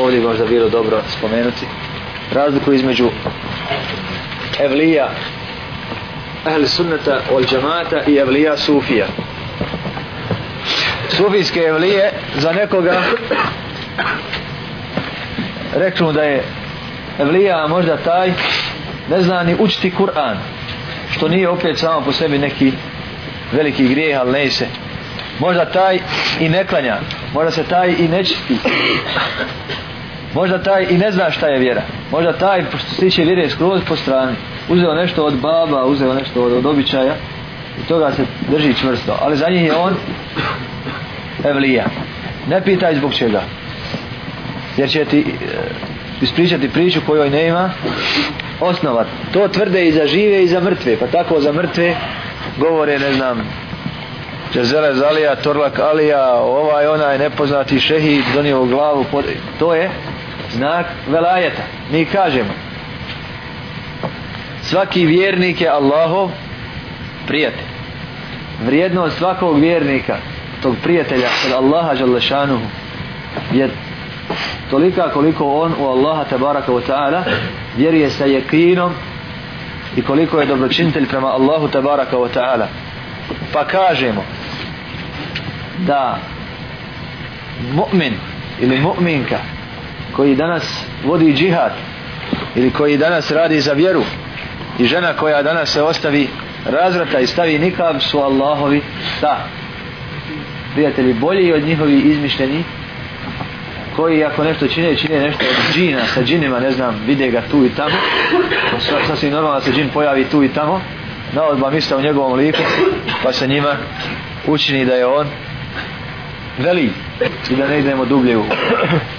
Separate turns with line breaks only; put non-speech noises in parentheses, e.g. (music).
ovdje bi možda bilo dobro spomenuti razliku između evlija ehli sunnata ol džamata i evlija sufija sufijske evlije za nekoga reknu da je evlija možda taj ne zna ni učiti Kur'an što nije opet samo po sebi neki veliki grijeh, ali ne se možda taj i ne klanja možda se taj i ne čisti možda taj i ne zna šta je vjera možda taj što se tiče vjere skroz po strani uzeo nešto od baba uzeo nešto od, od običaja i toga se drži čvrsto ali za njih je on evlija ne pitaj zbog čega jer će ti e, ispričati priču kojoj ne ima osnova to tvrde i za žive i za mrtve pa tako za mrtve govore ne znam Džezele Zalija, Torlak Alija, ovaj onaj nepoznati šehid donio u glavu, pod... to je znak velajeta. Mi kažemo, svaki vjernik je Allahov prijatelj. Vrijednost svakog vjernika, tog prijatelja od Allaha Đalešanuhu je tolika koliko on u Allaha Tabaraka wa ta'ala vjeruje sa jekinom i koliko je dobročinitelj prema Allahu Tabaraka wa ta'ala. Pa kažemo, da mu'min ili mu'minka koji danas vodi džihad ili koji danas radi za vjeru i žena koja danas se ostavi razvrata i stavi nikab su Allahovi da prijatelji bolji od njihovi izmišljeni koji ako nešto čine, čine nešto od džina sa džinima, ne znam, vide ga tu i tamo sasvim normalno se džin pojavi tu i tamo na odba misle u njegovom liku pa se njima učini da je on veli i da ne idemo dublje u (coughs)